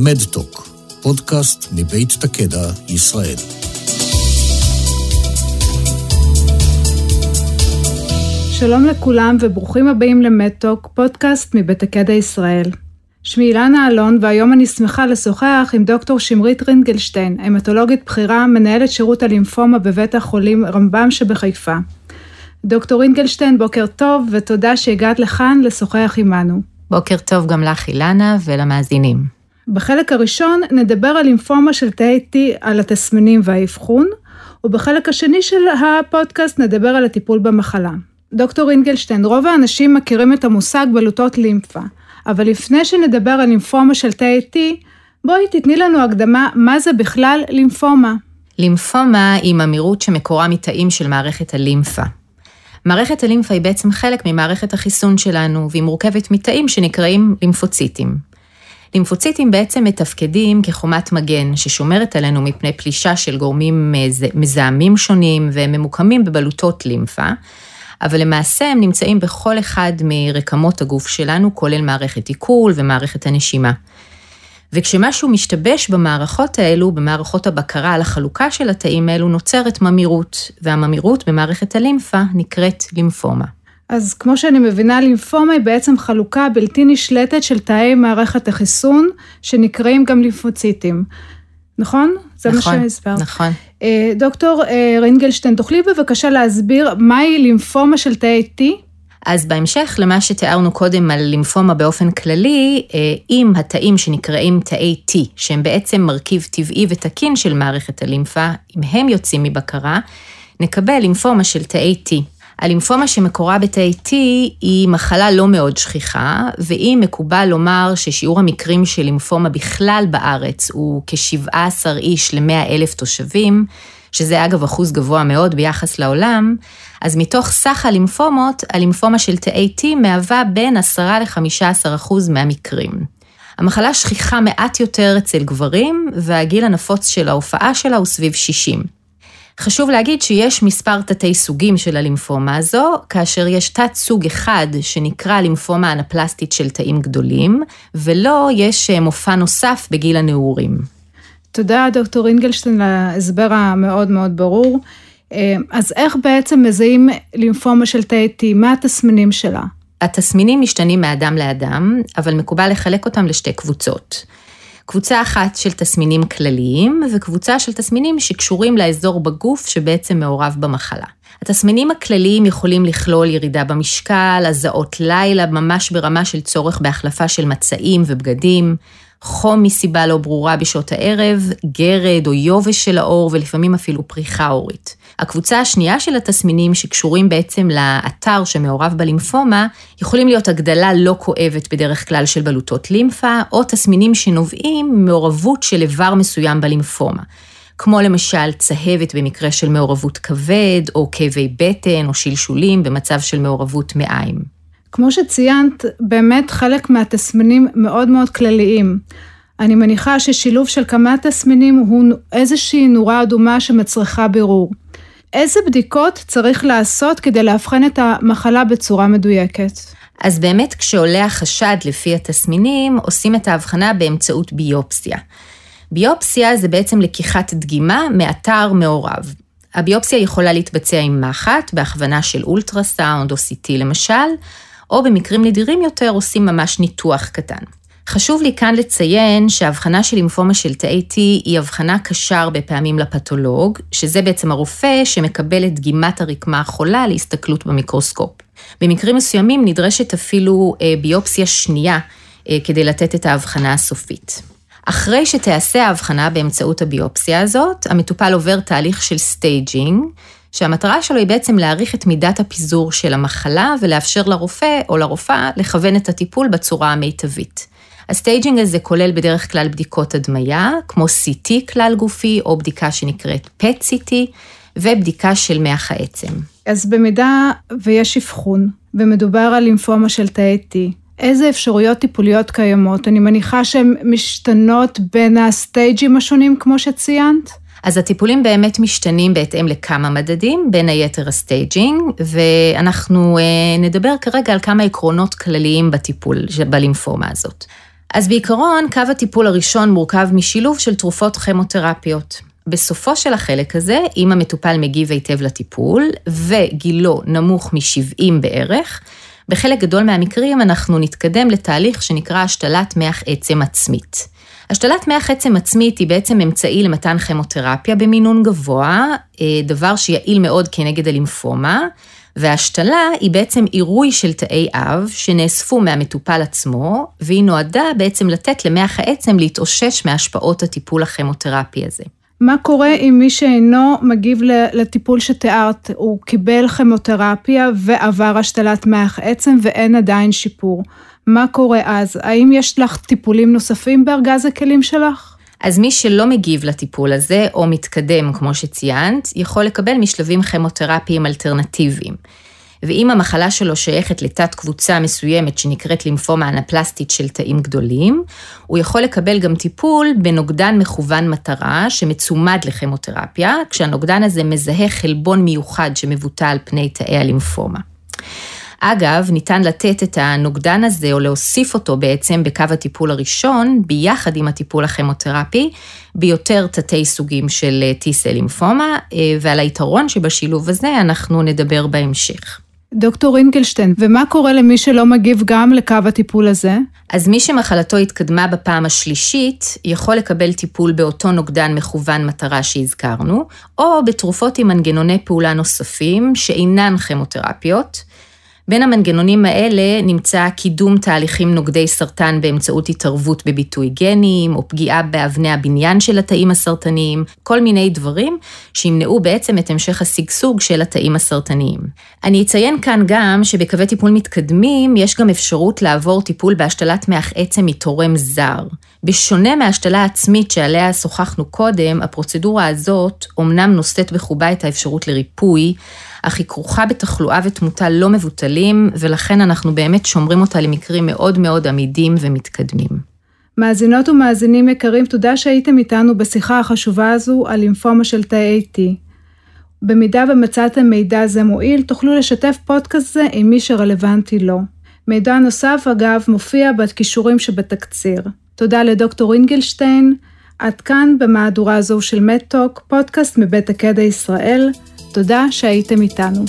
מדטוק, פודקאסט מבית תקדע, ישראל. שלום לכולם וברוכים הבאים למדטוק, פודקאסט מבית הקדע ישראל. שמי אילנה אלון והיום אני שמחה לשוחח עם דוקטור שמרית רינגלשטיין, המטולוגית בכירה, מנהלת שירות הלימפומה בבית החולים רמב"ם שבחיפה. דוקטור רינגלשטיין, בוקר טוב ותודה שהגעת לכאן לשוחח עמנו. בוקר טוב גם לך אילנה ולמאזינים. בחלק הראשון נדבר על לימפומה של תאי T, על התסמינים והאבחון, ובחלק השני של הפודקאסט נדבר על הטיפול במחלה. דוקטור רינגלשטיין, רוב האנשים מכירים את המושג בלוטות לימפה, אבל לפני שנדבר על לימפומה של תאי T, בואי תתני לנו הקדמה מה זה בכלל לימפומה. לימפומה היא ממאירות שמקורה מתאים של מערכת הלימפה. מערכת הלימפה היא בעצם חלק ממערכת החיסון שלנו, והיא מורכבת מתאים שנקראים לימפוציטים. לימפוציטים בעצם מתפקדים כחומת מגן ששומרת עלינו מפני פלישה של גורמים מזהמים שונים והם ממוקמים בבלוטות לימפה, אבל למעשה הם נמצאים בכל אחד מרקמות הגוף שלנו, כולל מערכת עיכול ומערכת הנשימה. וכשמשהו משתבש במערכות האלו, במערכות הבקרה על החלוקה של התאים האלו, נוצרת ממאירות, והממאירות במערכת הלימפה נקראת לימפומה. אז כמו שאני מבינה, לימפומה היא בעצם חלוקה בלתי נשלטת של תאי מערכת החיסון, שנקראים גם לימפוציטים. נכון? זה נכון, מה שהסברת. נכון. אה, דוקטור אה, רינגלשטיין, תוכלי בבקשה להסביר מהי לימפומה של תאי T? אז בהמשך למה שתיארנו קודם על לימפומה באופן כללי, אה, אם התאים שנקראים תאי T, שהם בעצם מרכיב טבעי ותקין של מערכת הלימפה, אם הם יוצאים מבקרה, נקבל לימפומה של תאי T. הלימפומה שמקורה בתאי T היא מחלה לא מאוד שכיחה, ואם מקובל לומר ששיעור המקרים של לימפומה בכלל בארץ הוא כ-17 איש ל-100 אלף תושבים, שזה אגב אחוז גבוה מאוד ביחס לעולם, אז מתוך סך הלימפומות, הלימפומה של תאי T מהווה בין 10 ל-15 אחוז מהמקרים. המחלה שכיחה מעט יותר אצל גברים, והגיל הנפוץ של ההופעה שלה הוא סביב 60. חשוב להגיד שיש מספר תתי סוגים של הלימפומה הזו, כאשר יש תת סוג אחד שנקרא לימפומה אנפלסטית של תאים גדולים, ולא יש מופע נוסף בגיל הנעורים. תודה, דוקטור אינגלשטיין, על ההסבר המאוד מאוד ברור. אה, אז איך בעצם מזהים לימפומה של תאי T? מה התסמינים שלה? התסמינים משתנים מאדם לאדם, אבל מקובל לחלק אותם לשתי קבוצות. קבוצה אחת של תסמינים כלליים, וקבוצה של תסמינים שקשורים לאזור בגוף שבעצם מעורב במחלה. התסמינים הכלליים יכולים לכלול ירידה במשקל, הזעות לילה, ממש ברמה של צורך בהחלפה של מצעים ובגדים, חום מסיבה לא ברורה בשעות הערב, גרד או יובש של העור ולפעמים אפילו פריחה עורית. הקבוצה השנייה של התסמינים שקשורים בעצם לאתר שמעורב בלימפומה, יכולים להיות הגדלה לא כואבת בדרך כלל של בלוטות לימפה, או תסמינים שנובעים ממעורבות של איבר מסוים בלימפומה. כמו למשל צהבת במקרה של מעורבות כבד, או כאבי בטן או שלשולים במצב של מעורבות מעיים. כמו שציינת, באמת חלק מהתסמינים מאוד מאוד כלליים. אני מניחה ששילוב של כמה תסמינים הוא איזושהי נורה אדומה שמצריכה בירור. איזה בדיקות צריך לעשות כדי לאבחן את המחלה בצורה מדויקת? אז באמת כשעולה החשד לפי התסמינים, עושים את ההבחנה באמצעות ביופסיה. ביופסיה זה בעצם לקיחת דגימה מאתר מעורב. הביופסיה יכולה להתבצע עם מחט, בהכוונה של אולטרסאונד או CT למשל, או במקרים נדירים יותר עושים ממש ניתוח קטן. חשוב לי כאן לציין שההבחנה של לימפומה של תאי T היא הבחנה קשה הרבה פעמים לפתולוג, שזה בעצם הרופא שמקבל את דגימת הרקמה החולה להסתכלות במיקרוסקופ. במקרים מסוימים נדרשת אפילו אה, ביופסיה שנייה אה, כדי לתת את ההבחנה הסופית. אחרי שתיעשה ההבחנה באמצעות הביופסיה הזאת, המטופל עובר תהליך של staging, שהמטרה שלו היא בעצם להעריך את מידת הפיזור של המחלה ולאפשר לרופא או לרופאה לכוון את הטיפול בצורה המיטבית. ה staging הזה כולל בדרך כלל בדיקות הדמיה, כמו CT כלל גופי או בדיקה שנקראת PET-CT, ובדיקה של מח העצם. אז במידה ויש אבחון ומדובר על לימפומה של תאי T, איזה אפשרויות טיפוליות קיימות? אני מניחה שהן משתנות בין הסטייג'ים השונים כמו שציינת? אז הטיפולים באמת משתנים בהתאם לכמה מדדים, בין היתר ה staging, ואנחנו אה, נדבר כרגע על כמה עקרונות כלליים בטיפול בלימפומה הזאת. אז בעיקרון, קו הטיפול הראשון מורכב משילוב של תרופות כימותרפיות. בסופו של החלק הזה, אם המטופל מגיב היטב לטיפול, וגילו נמוך מ-70 בערך, בחלק גדול מהמקרים אנחנו נתקדם לתהליך שנקרא השתלת מח עצם עצמית. השתלת מח עצם עצמית היא בעצם אמצעי למתן כימותרפיה במינון גבוה, אה, דבר שיעיל מאוד כנגד הלימפומה, וההשתלה היא בעצם עירוי של תאי אב שנאספו מהמטופל עצמו, והיא נועדה בעצם לתת למח העצם להתאושש מהשפעות הטיפול הכימותרפי הזה. מה קורה אם מי שאינו מגיב לטיפול שתיארת, הוא קיבל כימותרפיה ועבר השתלת מח עצם ואין עדיין שיפור? מה קורה אז? האם יש לך טיפולים נוספים בארגז הכלים שלך? אז מי שלא מגיב לטיפול הזה, או מתקדם, כמו שציינת, יכול לקבל משלבים כימותרפיים אלטרנטיביים. ואם המחלה שלו שייכת לתת קבוצה מסוימת שנקראת לימפומה אנפלסטית של תאים גדולים, הוא יכול לקבל גם טיפול בנוגדן מכוון מטרה שמצומד לכימותרפיה, כשהנוגדן הזה מזהה חלבון מיוחד שמבוטא על פני תאי הלימפומה. אגב, ניתן לתת את הנוגדן הזה או להוסיף אותו בעצם בקו הטיפול הראשון, ביחד עם הטיפול הכימותרפי, ביותר תתי סוגים של T-סל לימפומה, אה, ועל היתרון שבשילוב הזה אנחנו נדבר בהמשך. דוקטור אינגלשטיין, ומה קורה למי שלא מגיב גם לקו הטיפול הזה? אז מי שמחלתו התקדמה בפעם השלישית, יכול לקבל טיפול באותו נוגדן מכוון מטרה שהזכרנו, או בתרופות עם מנגנוני פעולה נוספים שאינן כימותרפיות, בין המנגנונים האלה נמצא קידום תהליכים נוגדי סרטן באמצעות התערבות בביטוי גנים, או פגיעה באבני הבניין של התאים הסרטניים, כל מיני דברים שימנעו בעצם את המשך השגשוג של התאים הסרטניים. אני אציין כאן גם שבקווי טיפול מתקדמים יש גם אפשרות לעבור טיפול בהשתלת מח עצם מתורם זר. בשונה מההשתלה העצמית שעליה שוחחנו קודם, הפרוצדורה הזאת אומנם נושאת בחובה את האפשרות לריפוי, אך היא כרוכה בתחלואה ותמותה לא מבוטלים, ולכן אנחנו באמת שומרים אותה למקרים מאוד מאוד עמידים ומתקדמים. מאזינות ומאזינים יקרים, תודה שהייתם איתנו בשיחה החשובה הזו על לימפומה של תאי T. במידה ומצאתם מידע זה מועיל, תוכלו לשתף פודקאסט זה עם מי שרלוונטי לו. מידע נוסף, אגב, מופיע בכישורים שבתקציר. תודה לדוקטור אינגלשטיין. עד כאן במהדורה זו של מדטוק, פודקאסט מבית הקדע ישראל. תודה שהייתם איתנו.